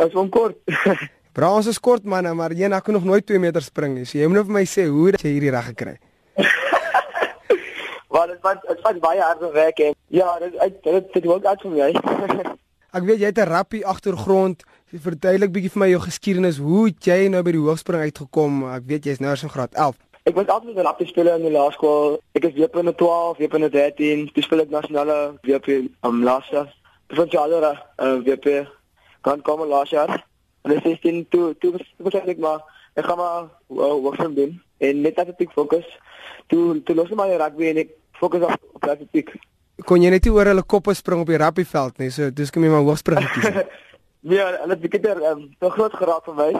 is hom kort. Bra ons is kort manne, maar jy nak nog nooit 2 meter spring nie. So jy moet nou vir my sê hoe jy hierdie reg gekry. Want dit was dit was baie harde werk en ja, dit dit dit werk uit vir my. Ek weet jy het 'n rappie agtergrond. Verduidelik bietjie vir my jou geskiedenis. Hoe het jy nou by die hoogspring uitgekom? Ek weet jy's nou in graad 11. Ek was altyd 'n rappie speler in die laerskool. Ek is WP in 12, WP in 13. Dis speel ek nasionale WP am laas jaar. Provinsiale uh, WP kan kom laas jaar. En dis is in toe toe ek maar ek gaan maar wat van doen en net dat ek fokus. Toe toe los maar die rugby en ek fokus op op atletiek. Kon jy net oor hulle koppe spring op die rugbyveld nie. So dis kom jy maar hoogspring kies. nee, hulle het bietjie um, te groot geraak vir my.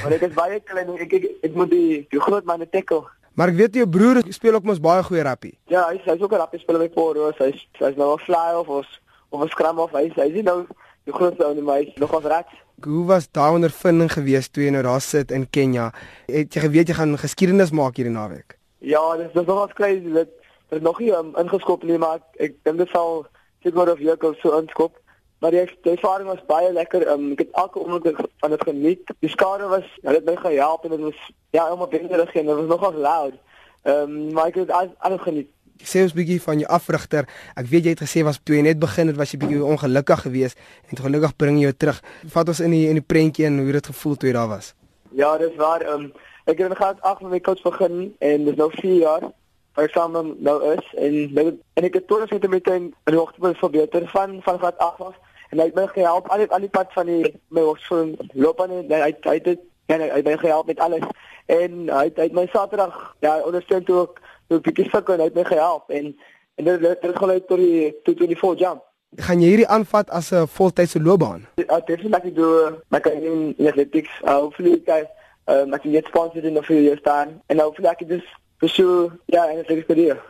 Maar ek is baie klein en ek ek, ek moet die die groot manne tackle. Maar ek weet jou broer speel ook mos baie goeie rugby. Ja, hy hy's ook 'n rugby speler by Poro. Hy's hy's nou 'n fly off of of 'n scrum off. Hy's hy's nou die grootste ou in my nog as reg. Hoe was daai ondervinding geweest toe jy nou daar sit in Kenja? Het jy geweet jy gaan geskiedenis maak hierdie naweek? Ja, dis dis nogal crazy dat dit nog nie um, ingeskop nie, maar ek dink dit sal seker of jy kan so inskop. Maar die, die ervaring was baie lekker. Um, ek het elke oomblik van dit geniet. Die skare was, hulle het my gehelp en dit was ja, almal binnerig en dit was nogal loud. Ehm um, maar ek het alles, alles geniet. Sê ons bietjie van jou afrigter. Ek weet jy het gesê was toe jy net begin het was jy bietjie ongelukkig geweest en gelukkig bring jy jou terug. Vat ons in die in die prentjie en hoe dit gevoel toe jy daar was. Ja, dis waar. Um, ek het in graad 8 met my coach begin en dis nou 4 jaar waar ek saam nou is en met, en ek het toe net met my in hoogtepunt verbeter van van graad 8 af en hy het my gehelp al die al die pad van die my hoërskool loop aan hy hy het en hy het my gehelp met alles en hy het, hy het my Saterdag ja ondersteun toe ook toe ek bietjie sukkel en hy het my gehelp en en dit dit het gelei tot die tot die vol jump. Gaan jy hierdie aanvat as 'n voltydse loopbaan? Ja definitely ek doen my kan in athletics uh, hopefully guys uh, ek kan get sponsored in a few years time en hopefully ek just pursue ja en athletics career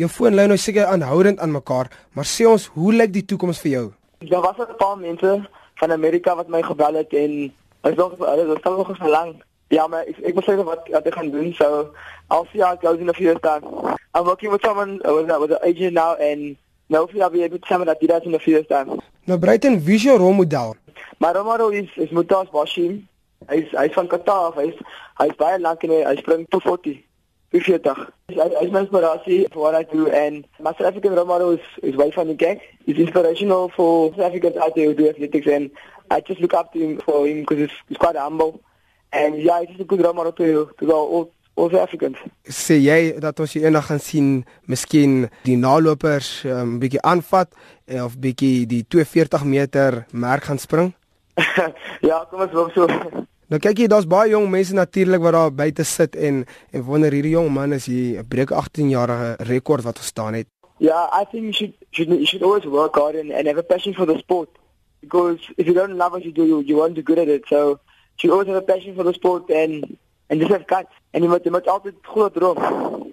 jou foonlyn nou seker aanhoudend aan mekaar maar sê ons hoe lyk die toekoms vir jou? Daar was 'n paar mense van Amerika wat my gebel het en ek dink hulle het al nog gelang. Ja, maar ek ek moet sê wat wat ek gaan doen. So, I'll see how it goes in a few days. I'm working with someone uh, with, with an agent now and now I'll be able to me that that's in a few days. Nou Brighton Visual rolmodel. Maar Romaro is is Mutas Bashim. Hy's hy's van Qatar. Hy's hy's baie lank en hy, hy spring 240. 40. Hy is my inspirasie vir wat ek doen en my South African Romaro is is way van gang. He's inspirational for South Africans out there who do athletics and I just look up to him for him because he's, he's quite humble. And yeah, he's a good Romaro to to go all all South Africans. Sê jy dat ons eendag gaan sien miskien die nalopers 'n um, bietjie aanvat of bietjie die 240 meter merk gaan spring? ja, kom ons hoop so. Nou kyk jy, daar's baie jong mense natuurlik wat daar buite sit en en wonder hierdie jong man is hier 'n breek 18 jarige rekord wat gestaan het. Yeah, I think you should should you should always work hard and, and have a passion for the sport because if you don't love what you do, you, you won't be good at it. So you should always have a passion for the sport and and just have guts. And you moet, je moet altijd goed droom.